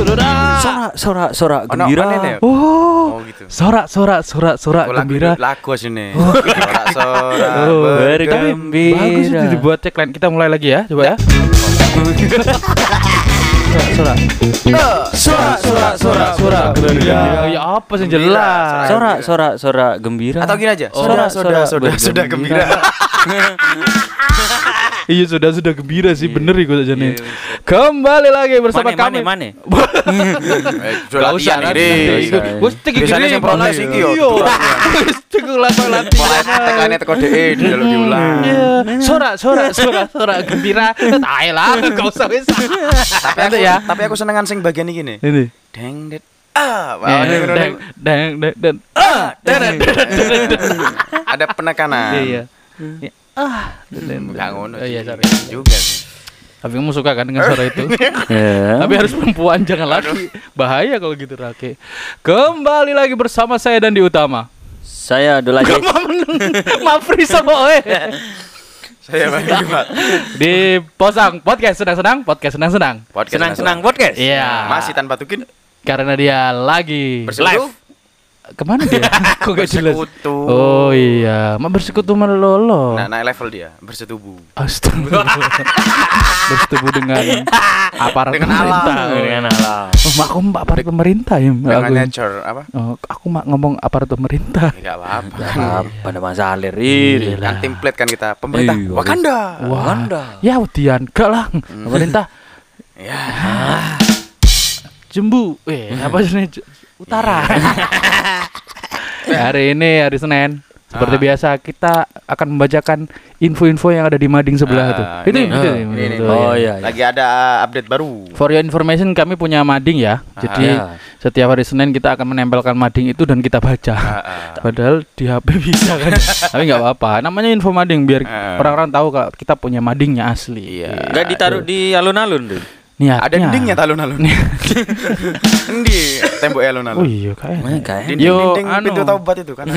Saudara. Sorak sorak sorak gembira. Oh. Sorak sorak sorak sorak gembira. Lagu sini. Sorak-sorak Oh, bergembira. Bagus itu dibuat tagline. Kita mulai lagi ya, coba ya. Sorak Sorak sorak sorak sorak Ya, ya apa sih Gembira, jelas. Sorak sorak sorak gembira. Atau gini aja. Sorak, sorak sudah bergembira. gembira. Iya sudah sudah gembira sih bener iku aja nih. Iya, Kembali lagi bersama Mane, kami. mane, mane. Eh, Sudah Gak usah ini. Wes tek Biasanya gini, yang protes Bang. iki yo, Iya. durasnya. Wes tek langsung latihan. Mulai tekannya teko dalam diulang. Iya, sorak sorak sorak sorak gembira. Tai lah, gak usah wis. Tapi aku, ya. tapi aku senengan sing bagian iki nih. Ini. Deng det. Ah, Eh, ini deng. ada penekanan. Iya, iya. Ah, deng. ngono. Oh, iya, sorry. Juga sih. Tapi kamu suka kan dengan suara itu? Ya. Tapi harus perempuan jangan laki. Bahaya kalau gitu Rake. Kembali lagi bersama saya dan di utama. Saya adalah. Mafri sama oe. Saya bagi Pak. Di Posang Podcast senang-senang, podcast senang-senang. Podcast Senang-senang podcast. Iya. Masih tanpa tukin Karena dia lagi bersekutu. Ke mana dia? Kok gak jelas? Bersekutu. Oh iya, mak bersekutu melolo. Nah, naik level dia, bersetubuh. Astaga. Bersetubuh dengan aparat Dengan pemerintah. alam. Dengan alam. Oh, mak aku mbak aparat pemerintah ya. Dengan aku. nature apa? Oh, aku mak ngomong aparat pemerintah. Enggak apa-apa. Ah, pada masa alir Kan template kan kita pemerintah Iya. Wakanda. Wakanda. Ya Wadian, gak lah. Pemerintah Ya. Jembu. Eh, apa sih Utara. hari ini hari Senin. Seperti Ah. biasa kita akan membacakan info-info yang ada di Mading sebelah Ah, itu. ini, Itu, itu, ah, ini, ini. itu, Oh ya. iya. iya. Lagi ada update baru. For your information kami punya mading ya. Jadi ya. setiap hari Senin kita akan menempelkan mading itu dan kita baca. Ah, ah. Padahal di HP bisa kan. Tapi nggak apa-apa. Namanya info mading biar Ah. orang-orang tahu kalau kita punya madingnya asli. Iya. Enggak ditaruh di alun-alun tuh. Niatnya. Ada dindingnya talun-alun. Endi tembok alun-alun. Oh iya kayak. Dinding, Yo, dinding anu. pintu taubat itu kan.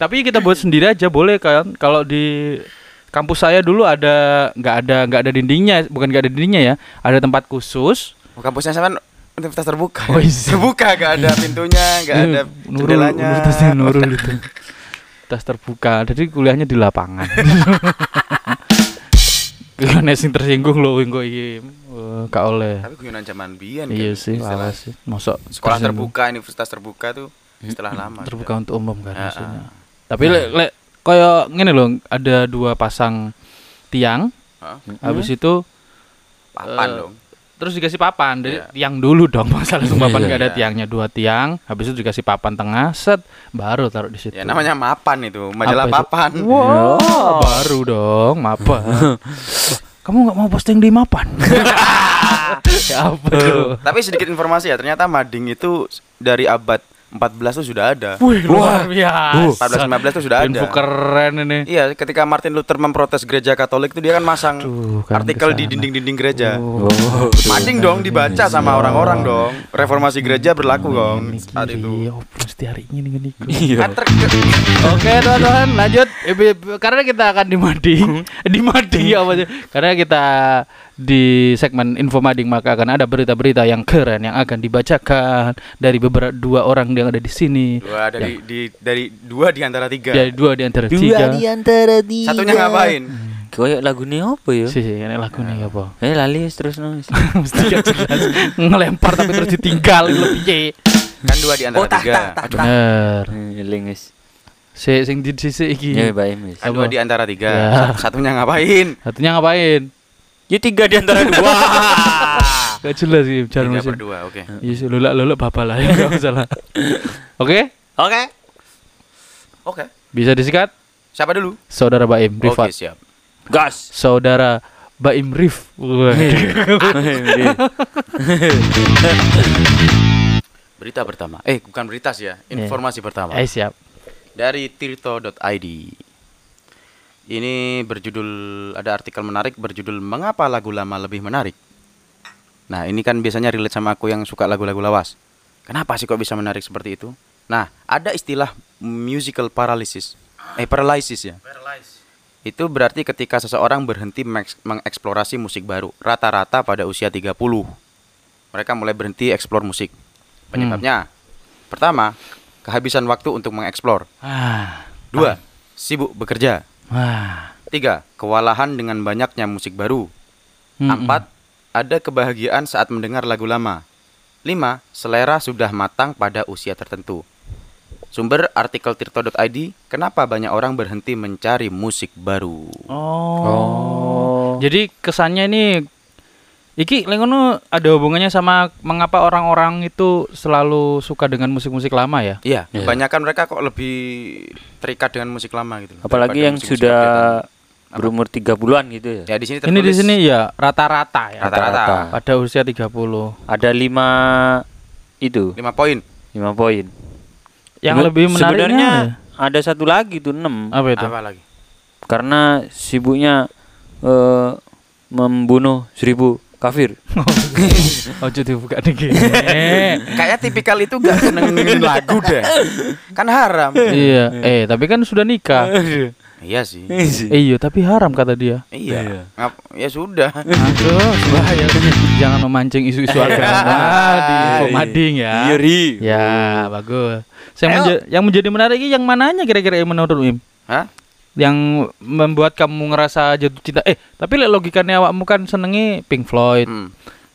Tapi kita buat sendiri aja boleh kan. Kalau di kampus saya dulu ada nggak ada nggak ada dindingnya, bukan nggak ada dindingnya ya. Ada tempat khusus. Oh, Kampusnya sama universitas terbuka. Oh, iya. Terbuka gak ada pintunya, gak ada Nurul, jendelanya. Universitasnya Nurul itu. Tas terbuka. Jadi kuliahnya di lapangan. Kalau sing tersinggung loh engko iki. Eh, Gak oleh. Tapi guyonan zaman biyen Iya kan, sih, lawas sih. Mosok Sekolah terbuka, universitas terbuka tuh setelah lama. terbuka untuk umum kan Ah, maksudnya. ah. Tapi lek lek koyo ngene loh, ada dua pasang tiang, habis itu Papan Eh, dong. Terus dikasih papan dari Iya. tiang dulu dong masalah itu papan Iya. nggak ada Iya. tiangnya dua tiang habis itu dikasih papan tengah set baru taruh di situ Ya namanya mapan itu, majalah Apa itu? papan. Wah, baru dong mapan kamu nggak mau posting di mapan ya apa Tapi sedikit informasi ya, ternyata mading itu dari abad 14 tuh sudah ada. Wih, luar biasa 14 15 tuh sudah ada. info keren ini Iya, ketika Martin Luther memprotes gereja Katolik itu dia kan masang Tuh, kan artikel ke sana. di dinding-dinding gereja. Oh. Mading dong dibaca sama orang-orang dong. Reformasi gereja berlaku dong Ini saat itu. oh, mesti hari ini nih Iya. Kan ter- Oke teman-teman lanjut karena kita akan di mading di mading apa sih? Karena kita di segmen info mading maka akan ada berita-berita yang keren yang akan dibacakan dari beberapa dua orang yang ada di sini dua dari di dari dua di antara tiga. dari dua di antara Dua tiga di antara tiga. Satunya ngapain? Kayak lagu ini apa ya? sih sih ini lagu nih apa Eh lali terus no. mesti jelas ngelempar tapi terus ditinggal lebih Kan dua di antara Oh, tak, tiga. tak, tak, Aduh, bener Lingus. si sing di sisi iki Ya baik mis. kan dua di antara tiga. Ya. Sat- Satunya ngapain? satunya ngapain Ya tiga di antara dua. gak jelas sih cara Tiga mesin per dua, oke. Iya sih lulak lulak bapak lah ya nggak salah. Oke, Oke. Oke. bisa disikat Siapa dulu? saudara Baim Oke, Rifat. siap. Gas. Saudara Baim Rif. Berita pertama. Eh, bukan berita sih ya. Informasi pertama. Eh siap. Dari tirto.id. Ini berjudul ada artikel menarik berjudul Mengapa lagu lama lebih menarik? Nah, ini kan biasanya relate sama aku yang suka lagu-lagu lawas. Kenapa sih kok bisa menarik seperti itu? Nah, ada istilah musical paralysis. Eh, paralysis ya. Itu berarti ketika seseorang berhenti mengeks- mengeksplorasi musik baru, rata-rata pada usia 30. Mereka mulai berhenti eksplor musik. Penyebabnya, pertama, kehabisan waktu untuk mengeksplor. Ah. Dua, sibuk bekerja. Wah. Tiga, kewalahan dengan banyaknya musik baru. Mm-mm. Empat, ada kebahagiaan saat mendengar lagu lama. Lima, selera sudah matang pada usia tertentu. Sumber artikel tirto.id, kenapa banyak orang berhenti mencari musik baru? Oh. Jadi kesannya ini Iki lengono ada hubungannya sama mengapa orang-orang itu selalu suka dengan musik-musik lama ya? Iya, Iya. kebanyakan mereka kok lebih terikat dengan musik lama gitu. Apalagi yang musik-musik sudah updatean. berumur 30-an gitu ya. Ya di sini Ini di sini ya rata-rata ya. Rata-rata. Pada usia 30. Ada lima itu, 5 poin. lima poin. Yang Sebe- lebih menariknya sebenarnya ada satu lagi tuh enam. apa itu? Apa lagi? Karena sibuknya eh, membunuh seribu kafir. Ojo dibuka nih. Kayaknya tipikal itu gak seneng lagu deh. Kan haram. iya. Eh, tapi kan sudah nikah. Iya sih. Eh, iya, tapi haram kata dia. Iya. Ngap- ya sudah. Aduh, bahaya. Jangan memancing isu-isu agama di Info Mading ya. Iya, Ri. Ya, bagus. Yang, Ayo. menja- yang menjadi menarik ini yang mananya kira-kira yang menurut Im? Hah? Yang membuat kamu ngerasa jatuh cinta. Eh, tapi lek logikanya awakmu kan senengi Pink Floyd, Hmm.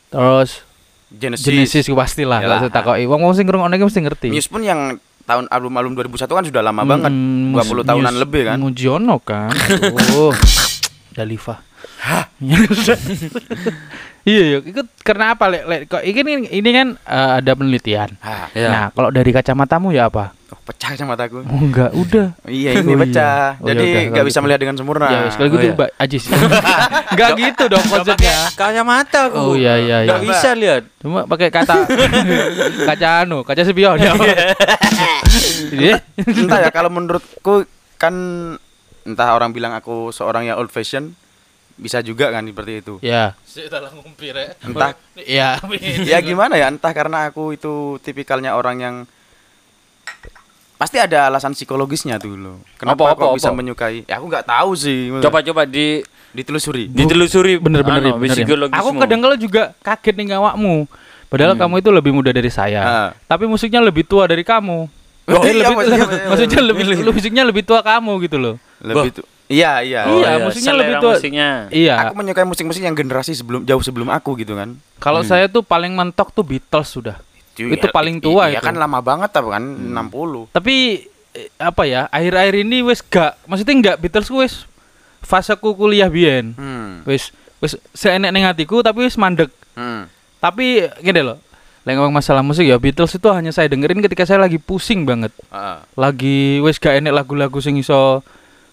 terus Genesis. Genesis pasti lah. Kalau takoki wong-wong sing ngrungokne iki mesti ngerti. Muse pun yang tahun album-album 2001 kan sudah lama banget. Mm, 20 Muse- tahunan Muse- lebih kan. Mujiono kan. Oh. Dalifa. iya, iya. Itu karena apa, Lek? Lek, kok ini ini kan eh, ada penelitian. Hah. Ya. Nah, kalau dari kacamatamu ya apa? Oh, pecah mataku. Oh, enggak, udah. Iya ini Oh, iya. pecah. Oh, ya Jadi nggak bisa gitu. melihat dengan sempurna. Ya, sekali Oh, gitu iya. Mbak Ajis. Enggak gitu dong konsepnya. Kacamata aku. Oh iya iya iya. Nggak bisa lihat. Cuma pakai kata kaca anu, kaca spion ya. Iya. entah ya kalau menurutku kan entah orang bilang aku seorang yang old fashion bisa juga kan seperti itu. Ya. Entah Ya. ya gimana ya entah karena aku itu tipikalnya orang yang pasti ada alasan psikologisnya tuh loh. Kenapa Apa, kok apa, bisa apa? menyukai? Ya aku nggak tahu sih. Coba-coba di ditelusuri. ditelusuri Bener-bener bener, ya. psikologismu. Aku kadang kala juga kaget nih awakmu. Padahal kamu itu lebih muda dari saya. Ah. Tapi musiknya lebih tua dari kamu. Oh, Eh, iya, lebih, iya, iya, maksudnya iya. lebih musiknya lebih tua kamu gitu loh. Lebih tuh. Iya, iya. Iya, musiknya lebih tua. musiknya. Iya. Aku menyukai musik-musik yang generasi sebelum jauh sebelum aku gitu kan. Kalau saya tuh paling mentok tuh Beatles sudah. Itu ya, paling tua Iya itu. kan lama banget tapi kan 60. Tapi eh, apa ya? Akhir-akhir ini wes gak maksudnya enggak Beatles ku wes faseku kuliah biyen. Hmm. Wes wes seenek ning hatiku tapi wes mandek. Hmm. Tapi gini loh. Lek ngomong masalah musik ya Beatles itu hanya saya dengerin ketika saya lagi pusing banget. Ah. Lagi wes gak enek lagu-lagu sing iso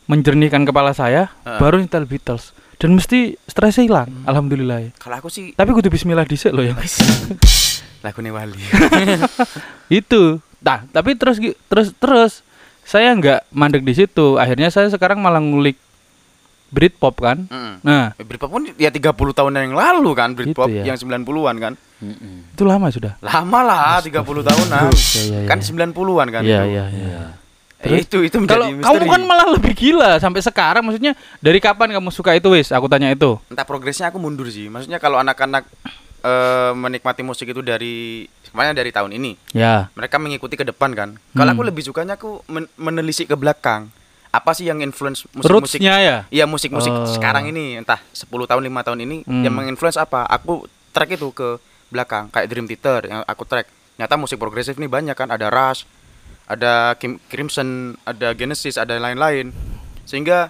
menjernihkan kepala saya, Ah. baru nyetel Beatles. Dan mesti stresnya hilang, Hmm. alhamdulillah ya. Kalau aku sih Tapi kudu bismillah dhisik loh ya. lagu Wali. itu nah tapi terus terus terus saya nggak mandek di situ akhirnya saya sekarang malah ngulik Britpop kan Hmm. nah Britpop pun ya 30 tahun yang lalu kan Britpop Gitu ya. yang 90-an kan. Mm-mm. itu lama sudah Lama lah 30 tahunan. Iya, iya, Kan iya. 90-an kan iya itu. iya iya Eh, itu itu kalau menjadi kamu misteri. kan malah lebih gila sampai sekarang maksudnya dari kapan kamu suka itu wis aku tanya itu entah progresnya aku mundur sih. Maksudnya kalau anak-anak eh, menikmati musik itu dari semuanya dari tahun ini, ya mereka mengikuti ke depan kan. Kalau Hmm. aku lebih sukanya aku men- menelisik ke belakang. Apa sih yang influence musik-musik ya Iya musik-musik Oh. sekarang ini entah 10 tahun 5 tahun ini Hmm. yang menginfluence apa? Aku track itu ke belakang kayak Dream Theater yang aku track. Nyata musik progresif ini banyak kan ada Rush, ada Kim- Crimson, ada Genesis, ada lain-lain. Sehingga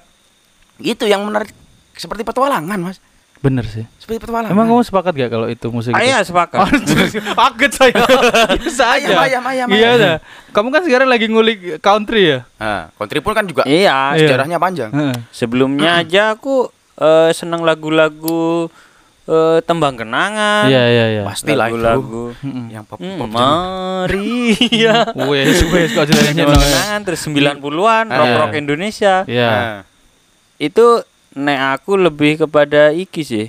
itu yang menarik seperti petualangan, Mas. bener sih Seperti petualangan. emang kamu sepakat gak kalau itu musik Ah, itu? iya, sepakat. Kaget saya. Biasa aja. Ayam, ayam, ayam, Iya dah. Kamu kan sekarang lagi ngulik country ya? Nah, country pun kan juga Iya, Iya. sejarahnya panjang. Heeh. sebelumnya aja aku eh, seneng lagu-lagu eh, tembang kenangan. Iya iya iya. Pastilah itu. lagu-lagu Mm-mm. Yang pop Hmm, pop mari ya. Wes wes kok Tembang kenangan terus 90-an Ah. rock-rock Indonesia. Iya. Nah, Itu nek aku lebih kepada iki sih.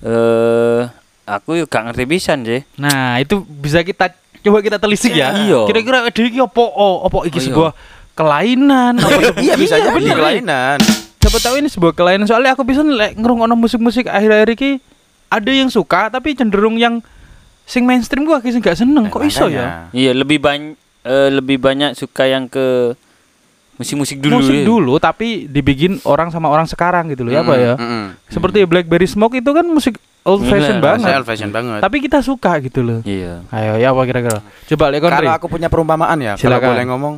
Eh aku juga gak ngerti pisan sih. Nah, itu bisa kita coba kita telisik ya. Iya. Kira-kira ade iki opo opo iki Oh, iya. sebuah kelainan iya bisa jadi bener, kelainan. siapa tahu ini sebuah kelainan soalnya aku bisa lek ngrungokno musik-musik akhir-akhir iki ada yang suka tapi cenderung yang sing mainstream gua sing gak seneng Eh, kok iso ya Iya, lebih banyak lebih banyak suka yang ke musik-musik dulu. musik ya. dulu tapi dibikin orang sama orang sekarang gitu loh ya apa Mm, ya mm, mm. seperti Blackberry Smoke itu kan musik old fashion banget old fashion banget. tapi kita suka gitu loh Iya. ayo ya apa kira-kira coba Kalau aku punya perumpamaan ya, kalau Silakan. boleh ngomong.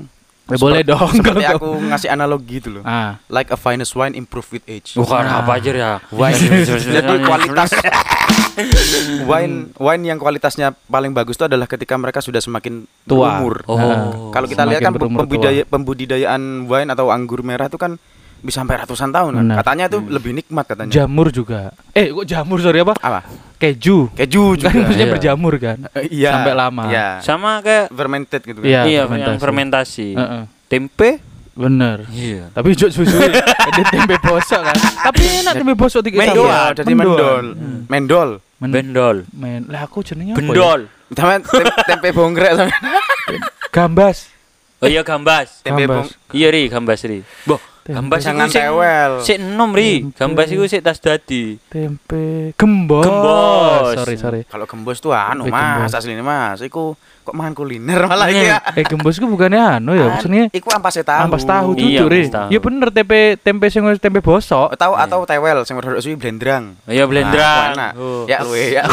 Boleh seperti- dong, Seperti aku ngasih analogi gitu loh. ah Like a finest wine improve with age. Bukan Nah. apa aja ya. Wine. Jadi kualitas wine wine yang kualitasnya paling bagus itu adalah ketika mereka sudah semakin Tua. berumur. Oh. Nah, Kalau kita lihat kan tua. pembudidaya, pembudidayaan wine atau anggur merah itu kan bisa sampai ratusan tahun kan. Benar. Katanya itu lebih nikmat katanya. jamur juga eh kok jamur sorry apa Apa? Keju Keju juga. kan maksudnya Iya. berjamur kan Eh, Iya. Sampai lama. Iya. Sama kayak Fermented gitu kan. Iya, iya fermentasi. yang fermentasi. Heeh. Tempe? bener Iya. tapi juk susu ada tempe bosok kan tapi enak tempe bosok tiga Mendol, jadi mendol. Mendol. Men- Bendol. men lah aku jenenge apa ya? Bendol. Sama tem- tempe bongkrek sama gambas Oh iya gambas. tempe Gambas. bong. Iya ri gambas ri. Boh. Gambas iku sik tewel. sik enom ri. Gambas iku sik tas dadi. tempe gembos Gembos. sorry sorry Kalau gembos tuh anu Tempe mas, aslinya mas. Iku kok mangan kuliner malah iki ya. eh gembos itu bukannya anu ya maksudnya Iku ampas tahu. ampas tahu Iya, tuh re ampas tahu. ya bener tempe tempe sing wis tempe bosok Tahu atau tewel sing rodok suwi blendrang. Iya blendrang. Nah, Oh. Ya luwe ya.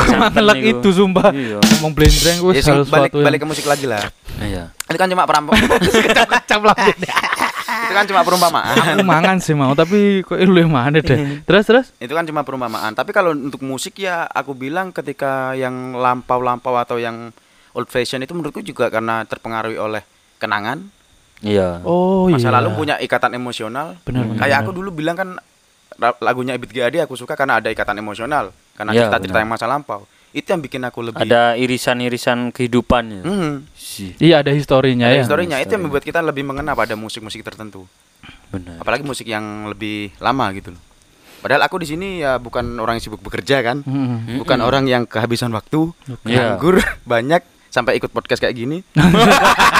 niku. itu sumpah Iya. ngomong blendrang gue Ya sing sesuatu balik balik ke musik lagi lah. Iya. Itu kan cuma perampok. kecap lah itu kan cuma perumpamaan. aku mangan sih mau tapi kok lu yang mana deh terus terus itu kan cuma perumpamaan. Tapi kalau untuk musik ya aku bilang ketika yang lampau-lampau atau yang old fashion itu menurutku juga karena terpengaruhi oleh kenangan. Iya. oh Masa iya lalu punya ikatan emosional. benar benar, Kayak benar. aku dulu bilang kan lagunya Ebit GAD aku suka karena ada ikatan emosional, karena Iya, cerita-cerita benar. yang masa lampau. Itu yang bikin aku lebih Ada irisan-irisan kehidupan ya. Hmm, Si. iya ada historinya ada ya historinya itu yang membuat kita lebih mengena pada musik-musik tertentu. Benar. Apalagi musik yang lebih lama gitu loh. Padahal aku di sini ya bukan orang yang sibuk bekerja kan. Mm-mm. Bukan orang yang kehabisan waktu, Iya. nganggur banyak sampai ikut podcast kayak gini.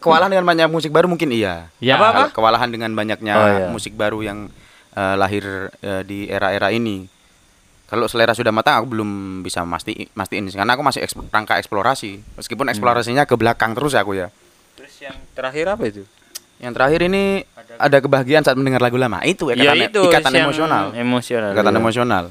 Kewalahan dengan banyak musik baru mungkin iya. Ya. Kalau Kewalahan dengan banyaknya Oh, iya. musik baru yang eh, lahir eh, di era-era ini. Kalau selera sudah matang aku belum bisa masti mastiin karena aku masih eks- rangka eksplorasi. Meskipun eksplorasinya ke belakang terus aku ya. Terus yang terakhir apa itu? Yang terakhir ini ada kebahagiaan saat mendengar lagu lama. Itu Ya ikatan, itu ikatan emosional. Emosional. Ikatan iya. emosional.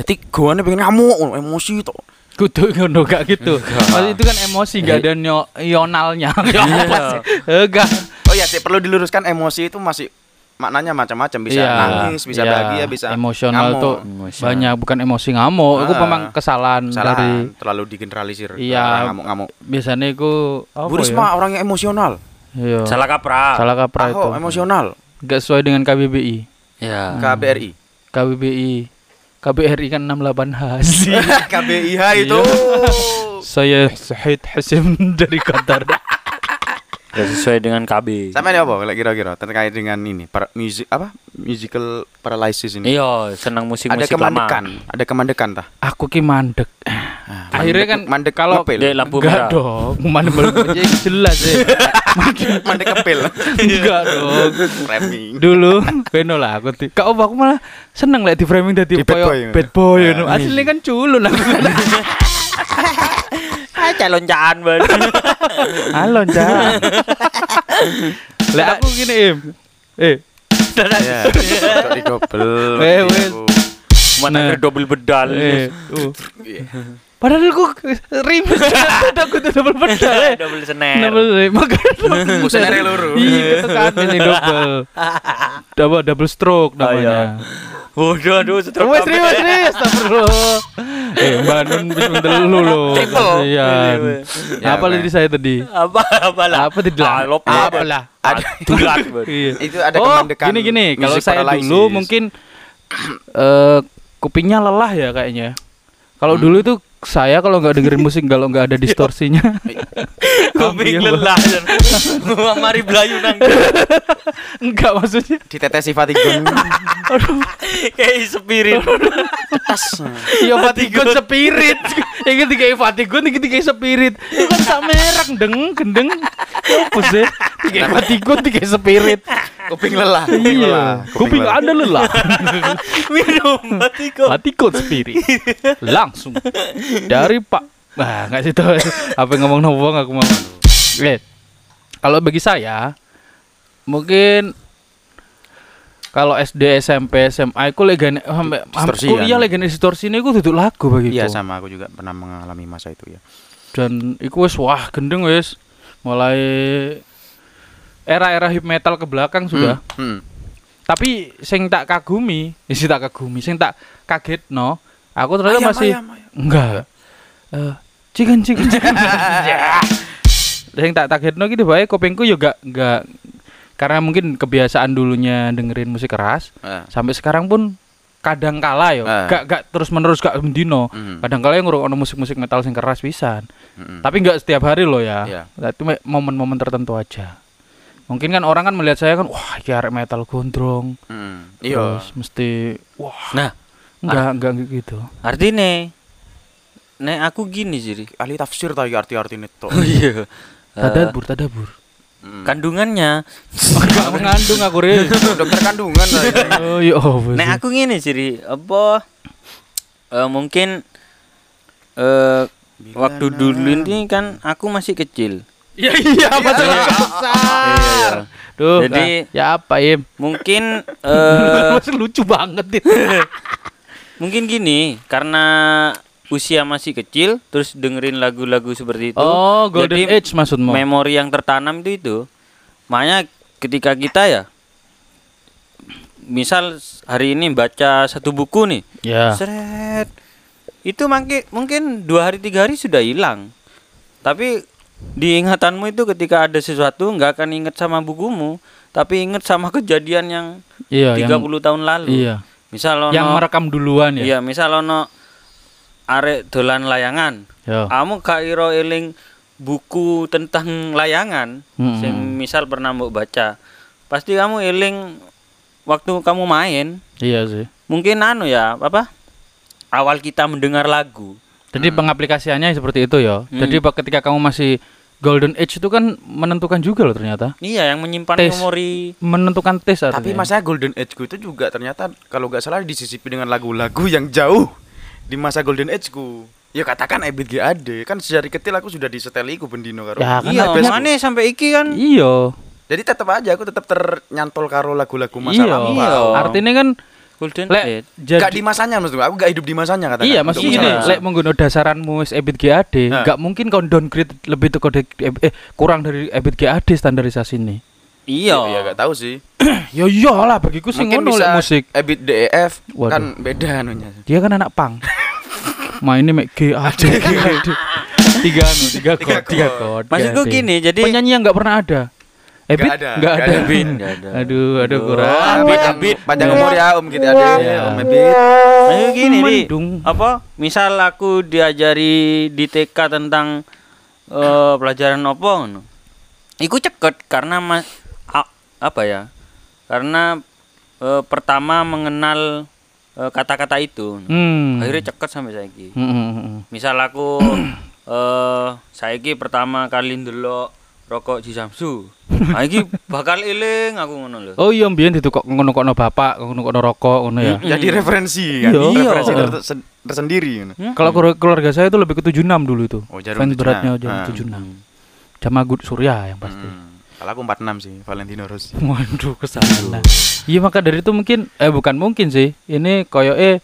Jadi gue pengen ngamuk, emosi tuh. kudu ngono gak gitu Maksud itu kan emosi gak ada nyo yonalnya Ya apa sih? Eh, Enggak Oh ya, sih, perlu diluruskan emosi itu masih maknanya macam-macam bisa Iya, nangis, bisa iya. bahagia, bisa emosional ngamuk. tuh Emosional. banyak bukan emosi ngamuk itu Ah. memang kesalahan Salah, dari terlalu digeneralisir. Iya. ngamuk-ngamuk. biasanya itu apa Bu Risma orang yang emosional. ya? Iya. Salah kaprah. salah kaprah itu emosional. gak sesuai dengan KBBI Ya. KBRI. KBBI KBRI kan 68 hasil KBIH itu. saya Syahid Hasim dari Qatar Gak sesuai dengan KB. Sampai apa kalau kira-kira terkait dengan ini para music apa musical paralysis ini? Iya, senang musik ada musik kemandekan, lama. ada kemandekan tah. aku ki mandek akhirnya kan mandek kalau ngepil. Dek lampu enggak merah. dong mandek belum jelas ya mandek kepil. enggak dong Framing. dulu beno lah aku ti kau aku malah seneng lah di framing Di dadi bad boy, bad boy ya. ngono aslinya kan culun aku Ah, calon jaan banget. alon ja lah aku gini im eh Ya. Di double. Eh, wes. Mana Nah. ada double bedal. eh uh. padahal aku rimis aku tuh double pedal eh double snare. double eh, makanya senere loro. iya itu kan ini double double double stroke Oh, iya. namanya Waduh, aduh, stroke Wes kabeh. wes wes astagfirullah. Eh, Banun wis telu loh. Triple. Iya. Ya, Apa lagi saya tadi? Apa apa lah? Apa tadi lah? Ah, lop Apa lah? Dulat. Iya. itu ada oh, kemandekan. gini gini, kalau saya dulu mungkin eh kupingnya lelah ya kayaknya. Kalau Hmm. dulu itu saya kalau nggak dengerin musik kalau nggak ada distorsinya Kuping lelah. Mari belayu nang. Enggak maksudnya. Ditetesi Fatigun. Aduh. Kayak spirit. Tas. Ya Fatigun spirit. Yang ketiga Fatigun, yang ketiga spirit. Itu kan sak merek deng gendeng. Ya apa sih? Tiga Fatigun, tiga spirit. Kuping lelah. Kuping lelah. Iya. Kuping Anda lelah. Minum Fatigun. Fatigun spirit. Langsung dari Pak. Nah, nggak sih tuh. Apa ngomong ngomong aku mau. Eh, kalau bagi saya mungkin kalau SD, SMP, SMA aku legane sampai Distorsian. kuliah legane distorsi ini aku duduk lagu begitu. Iya sama aku juga pernah mengalami masa itu ya. Dan iku wis wah gendeng wis mulai era-era hip metal ke belakang sudah. Hmm. Tapi sing tak kagumi, ya sing tak kagumi, sing tak kaget no, aku ternyata Ayam, masih ayam, ayam. enggak. Eh, chicken chicken chicken. Sing tak kaget no gitu bae kopengku juga enggak karena mungkin kebiasaan dulunya dengerin musik keras Ah. sampai sekarang pun kadang kala yo Ah. gak gak terus menerus gak mendino Mhm. kadang kala yang ngrungokno musik-musik metal sing keras pisan Mm-mm. tapi nggak setiap hari loh ya. Iya. Tapi me- momen-momen tertentu aja. Mungkin kan orang kan melihat saya kan wah arek metal gondrong. Mm. Iya. Terus mesti wah Nah, enggak enggak gitu. artinya nek aku gini jadi. Ahli tafsir tadi arti-arti itu. Iya. Tadabur, tadabur. Mm. kandungannya Enggak mengandung aku re. dokter kandungan tadi. Oh iya oh. nek aku gini jadi apa eh, mungkin eh waktu dulu ini kan aku masih kecil Iya iya masalah besar. Duh, Jadi- nah, ya apa Im? mungkin eh Masih lucu banget mungkin gini karena usia masih kecil terus dengerin lagu-lagu seperti itu Oh, golden jadi age maksudmu. memori yang tertanam itu itu makanya ketika kita ya misal hari ini baca satu buku nih Ya. seret itu mungkin mungkin dua hari tiga hari sudah hilang tapi di ingatanmu itu ketika ada sesuatu nggak akan inget sama bukumu tapi inget sama kejadian yang Iya, 30 yang tahun lalu iya. misal ono Yang merekam duluan ya. iya misal ono arek dolan layangan Ya. kamu gak iro eling buku tentang layangan Mm-mm. sing misal pernah mau baca pasti kamu eling waktu kamu main Iya sih. mungkin anu ya apa awal kita mendengar lagu Jadi pengaplikasiannya seperti itu ya. Hmm. Jadi ketika kamu masih golden age itu kan menentukan juga loh ternyata. iya yang menyimpan Tes. memori Menentukan tes artinya. Tapi masanya Golden Age itu juga ternyata kalau nggak salah disisipi dengan lagu-lagu yang jauh di masa Golden Age ku. Ya katakan Ebit GAD kan sejari kecil aku sudah diseteli ku bendino karo. Ya, kan iya mana sampai iki kan Iya. Jadi tetap aja aku tetap ternyantol karo lagu-lagu masa Iya. lampau. Iya. Artinya kan golden lek age jadi Gak di masanya maksudku, aku gak hidup di masanya katakan. Iya, maksudnya gini, lek menggunakan dasaranmu wis EBIT GAD, Nah. nggak mungkin kau downgrade lebih tuh kode eh kurang dari EBIT GAD standarisasi ini. Iya Iya gak tahu sih. ya iyalah bagiku sing ngono lek musik. Ebit DEF Waduh. kan beda anunya. Dia kan anak pang. Mainnya mek GAD. GAD. tiga anu, tiga Tiga chord, tiga chord. maksudku gini jadi penyanyi yang nggak pernah ada. Ebit Nggak ada, nggak nggak ada. ada. Ebit, ada. Aduh, aduh kurang. Abit, Abit, panjang umur ya Om gitu ada. Iya. Om Ebit. Maksudku gini di Mendung. apa misal aku diajari di TK tentang eh, pelajaran apa ngono iku ceket karena ma- a- apa ya karena eh, pertama mengenal eh, kata-kata itu Hmm. akhirnya ceket sampai saiki Hmm, hmm, hmm. misal aku eh saiki pertama kali ndelok rokok di Samsu nah, iki bakal eling aku ngono lho Oh iya mbiyen ditukok ngono-ngono bapak, ngono-ngono rokok ngono ya. Jadi referensi kan. Iya. Referensi Iya. ter- tersendiri. gitu. Kalau keluarga- keluarga saya itu lebih ke 76 dulu itu. Oh, jarum 76. beratnya jarum Ah. 76. Jamagut Surya yang pasti. Hmm. Kalau aku 46 sih, Valentino Rossi. Waduh ke sana. Iya maka dari itu mungkin eh bukan mungkin sih. Ini koyo eh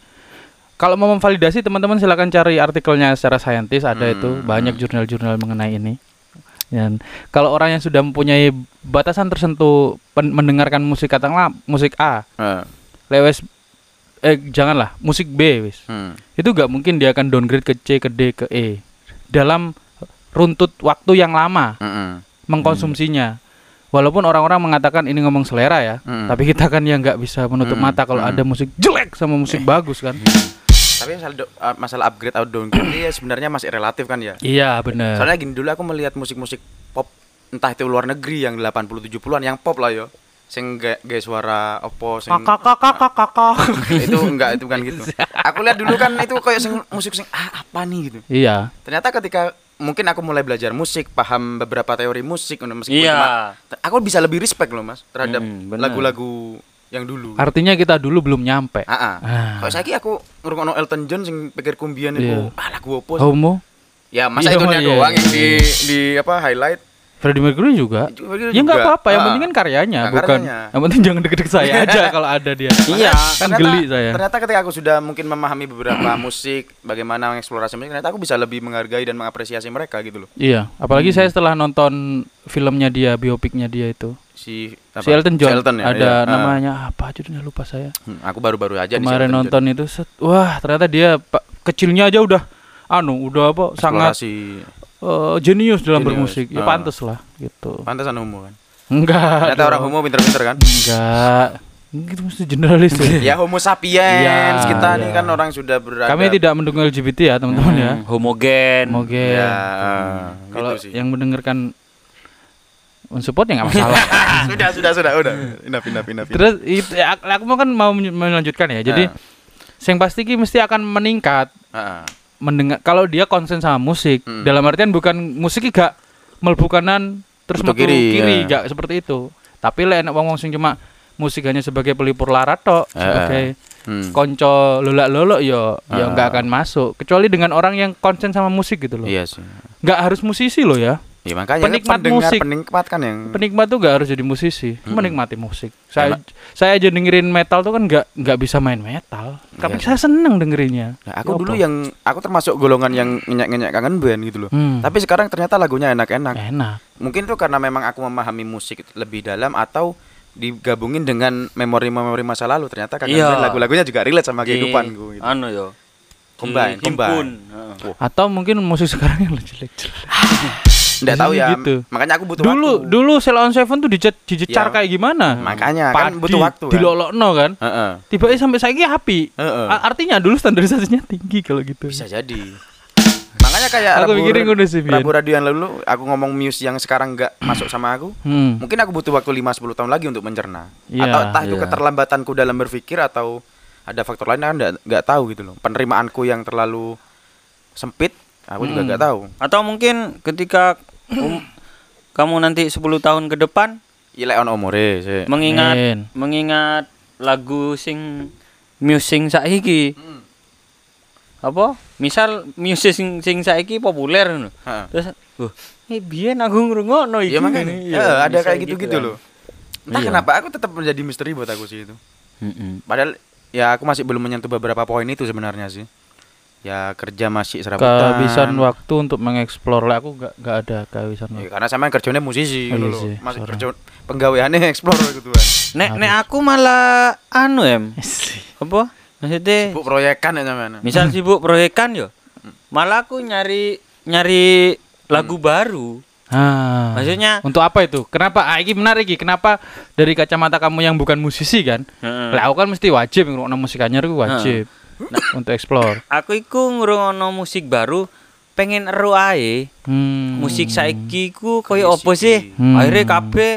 kalau mau memvalidasi teman-teman silakan cari artikelnya secara saintis ada Hmm, itu banyak jurnal-jurnal mengenai ini. Dan kalau orang yang sudah mempunyai batasan tersentuh mendengarkan musik katakanlah musik A, Heeh. lewes eh janganlah musik B wis. Hmm. Itu gak mungkin dia akan downgrade ke C, ke D, ke E dalam runtut waktu yang lama Heeh. mengkonsumsinya. Walaupun orang-orang mengatakan ini ngomong selera ya, Hmm. tapi kita kan yang nggak bisa menutup Hmm, mata kalau hmm. ada musik jelek sama musik bagus kan. Tapi masalah, do- uh, masalah upgrade atau downgrade ini ya sebenarnya masih relatif kan ya. Iya benar. Soalnya gini dulu aku melihat musik-musik pop entah itu luar negeri yang 80 70-an yang pop lah yo. sing gak suara opo sing kakak kakak kakak kakak itu enggak itu kan gitu. Aku lihat dulu kan itu kayak sing musik sing ah apa nih gitu. iya Ternyata ketika mungkin aku mulai belajar musik, paham beberapa teori musik meskipun Iya. cuma aku bisa lebih respect loh Mas terhadap Mm, bener. lagu-lagu yang dulu. artinya kita dulu belum nyampe Ah, ah. Ah. Kalau saiki aku ngrungokno Elton John sing pikir kumbian itu Iya. ah lagu opo. sih? homo Ya masa Iya, itu iya, doang iya. yang di di apa highlight. Freddie Mercury juga Mercury ya nggak apa-apa yang Ah. penting kan karyanya Nah, bukan karyanya. yang penting jangan deket-deket saya aja kalau ada dia Iya. kan Ternyata- geli saya Ternyata ketika aku sudah mungkin memahami beberapa musik, bagaimana mengeksplorasi musik, ternyata aku bisa lebih menghargai dan mengapresiasi mereka gitu loh. iya apalagi saya setelah nonton filmnya dia biopiknya dia itu Si si Elton John Si Elton ya, ada iya. Ah. namanya apa judulnya lupa saya Hmm, aku baru-baru aja si kemarin nonton itu set, wah ternyata dia pak kecilnya aja udah anu udah apa John. sangat Eh, jenius dalam Jenius. bermusik ya Ah. pantas lah gitu Pantesan homo kan. enggak Ternyata orang homo pinter-pinter kan. enggak gitu mesti generalis ya. ya homo sapiens Iya, kita nih iya. kan orang sudah berada kami tidak mendukung LGBT ya teman-teman ya Hmm, homogen. Moge ya eh, kalau gitu sih. yang mendengarkan mensupport ya nggak masalah sudah sudah sudah udah pindah pindah pindah terus itu ya, aku mau kan mau melanjutkan ya jadi Ah. yang pasti ki mesti akan meningkat Heeh. Mendengar kalau dia konsen sama musik Hmm. dalam artian bukan musik gak melbu kanan terus metu kiri, kiri, ya. gak seperti itu tapi lek enak wong wong sing cuma musik hanya sebagai pelipur larat tok Eh, sebagai Hmm. konco lolak lolok yo Ah. ya nggak akan masuk kecuali dengan orang yang konsen sama musik gitu loh Iya sih. nggak harus musisi loh ya Ya makanya Penikmat pendengar, musik. penikmat kan yang penikmat tuh gak harus jadi musisi Mm-mm. menikmati musik saya Enak. saya aja dengerin metal tuh kan nggak nggak bisa main metal tapi Iya. saya seneng dengerinnya Nah, aku Ya dulu apa? yang aku termasuk golongan yang ngenyak-ngenyak kangen band gitu loh. Hmm. Tapi sekarang ternyata lagunya enak-enak. enak Mungkin itu karena memang aku memahami musik lebih dalam atau digabungin dengan memori-memori masa lalu. Ternyata kangen Iya. band lagunya juga relate sama Di- kehidupanku gitu. Anu yo. Combine, Dihimpun. combine. Heeh. atau mungkin musik sekarang yang jelek-jelek Nggak tahu ya. Gitu. Makanya aku butuh dulu waktu. dulu Sell on Seven tuh dicecar dicecar Ya. kayak gimana Makanya kan Padi, butuh waktu kan. dilolokno kan Heeh. tiba-tiba sampai saya api Heeh. A- artinya dulu standarisasinya tinggi kalau gitu Bisa jadi. Makanya kayak Aku Rabu- mikirin udah sih. Rabu radio yang lalu aku ngomong muse yang sekarang nggak masuk sama aku. hmm. Mungkin aku butuh waktu 5 10 tahun lagi untuk mencerna. Iya, atau entah itu iya. keterlambatanku dalam berpikir atau ada faktor lain kan nggak nggak tahu gitu loh. Penerimaanku yang terlalu sempit, aku juga Hmm. nggak tahu. Atau mungkin ketika um, kamu nanti 10 tahun ke depan Iya lek ono umure sih. mengingat Men. mengingat lagu sing musing saiki. Apa? Misal musik sing, sing saiki populer ngono. Heeh. Terus, "Wah, eh biyen aku ngrungokno iki." Iya makanya. ngene." Ya, ada kayak gitu-gitu kan. loh. Entah Iya. kenapa aku tetap menjadi misteri buat aku sih itu. Mm-mm. Padahal ya aku masih belum menyentuh beberapa poin itu sebenarnya sih. Ya kerja masih serabutan. kehabisan waktu untuk mengeksplor lah aku nggak nggak ada kehabisan Ya, waktu karena sama kerjanya musisi Oh, gitu iya Masih kerja penggaweannya explore gitu kan. Nek nek aku malah anu em. Apa? Maksudnya Sibuk proyekan ya sama misal sibuk proyekan yo. Malah aku nyari nyari lagu baru. Ah. Maksudnya Untuk apa itu? Kenapa? Ah, ini menarik iki. Kenapa dari kacamata kamu yang bukan musisi kan? Heeh. Lah aku kan mesti wajib ngrungokno musik anyar itu wajib. Untuk explore. aku iku ngrungokno musik baru pengen ero ae. Hmm. Musik saiki ku koyo opo sih? Hmm. Akhirnya kabeh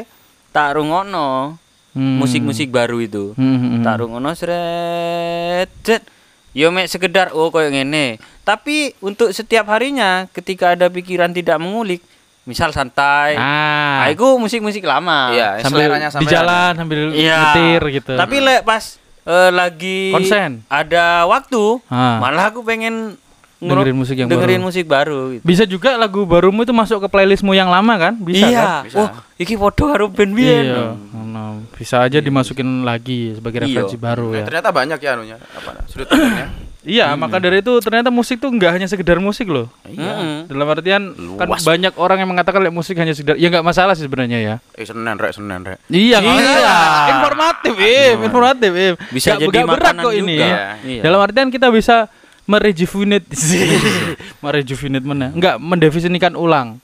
tak rungokno Hmm. musik-musik baru itu. Hmm, hmm, hmm. Tak rungokno sret. jet. Yo mek sekedar oh koyo ngene. Tapi untuk setiap harinya ketika ada pikiran tidak mengulik, misal santai. Ah. Ah, iku musik-musik lama. Iya, sambil seleranya di jalan sambil Iya. nyetir gitu. Tapi lek pas eh, lagi Konsen. ada waktu, Ah. malah aku pengen Dengerin musik yang dengerin baru. musik baru gitu. bisa juga lagu barumu itu masuk ke playlistmu yang lama kan? Bisa iya. kan? Bisa. Oh, iki podo karo band biyen. Iya. Nah, bisa aja dimasukin lagi sebagai Iya. referensi baru Nah, ya. ternyata banyak ya anunya apa sudut pandangnya. Iya, maka dari itu ternyata musik tuh nggak hanya sekedar musik loh. Iya. Mm-mm. Dalam artian kan Luas. banyak orang yang mengatakan like, musik hanya sekedar ya nggak masalah sih sebenarnya ya. Eh Senin rek Senin rek. Iya, Iya. masalah. Informatif, Im, informatif, Im. Bisa Nggak- jadi nggak berat kok ini. juga. ya. Iya. Dalam artian kita bisa merejuvenate, merejuvenate mana? Enggak, mendefinisikan ulang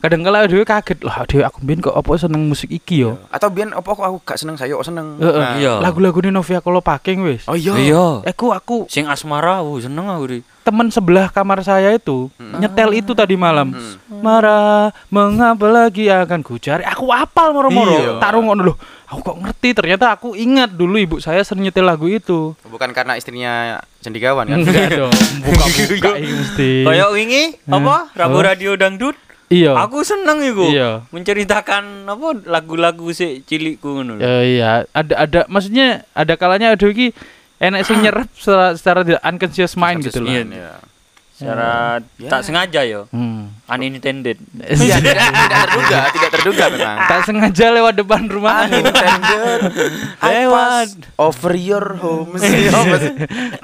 kadang kala dhewe kaget lah dhewe aku mbien kok apa seneng musik iki yo. Atau biyen apa kok aku gak seneng saya kok seneng. Heeh. Nah. Iya. Lagu-lagu Novia Kolopaking wis. Oh iya. Iya. Aku aku Sing asmara, uh, seneng aku di. teman sebelah kamar saya itu Hmm. nyetel itu tadi malam. Marah, mengapa lagi akan ku cari? Aku apal moro-moro. Iya. Tak rungokno loh. Aku kok ngerti ternyata aku ingat dulu ibu saya sering nyetel lagu itu. Bukan karena istrinya cendigawan kan. Enggak dong, buka-buka ini mesti. Kayak wingi apa? Rabu Apa? Radio Dangdut. Iya. Aku seneng iku. Iya. Menceritakan apa lagu-lagu si cilikku ngono. lho. Ya, iya, ada ada maksudnya ada kalanya ada iki enak sing nyerap secara, secara tidak unconscious mind gitu loh. Iya. Secara Ya. tak sengaja yo. Hmm. Unintended. Iya, tidak, tidak terduga, tidak terduga memang. tak sengaja lewat depan rumah. Unintended. Lewat. over your home. Iya.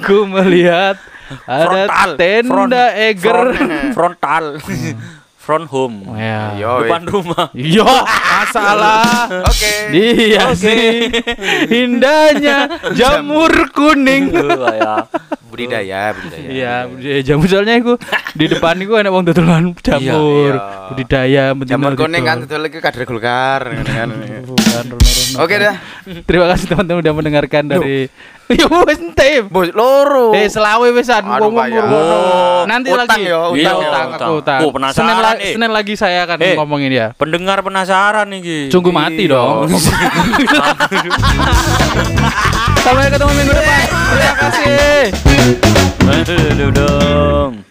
Ku melihat ada Frontal. tenda Front. Eger. Front- frontal. Front home. Ya. Yo, Depan rumah. Yo, masalah. Oke. Dia sih indahnya jamur kuning. Tuh, ya. Budidaya, budidaya. Iya, budidaya jamur soalnya aku di depan itu enak wong dodolan jamur, Iya. budidaya Jamur gitu. kuning kan itu lagi kader Golkar kan. Rono-rono. Oke dah. Terima kasih teman-teman udah mendengarkan dari Ya wis ente. Bos loro. Eh selawe wisan wong ngono. Nanti utang lagi. Yo, utang, iya, ya utang, utang. utang. Oh, penasaran. Senin, la eh. Senin lagi saya akan eh. ngomongin ya. Pendengar penasaran iki. Sungguh mati iya. dong. Sampai ketemu minggu depan. Terima kasih. Aduh, dong.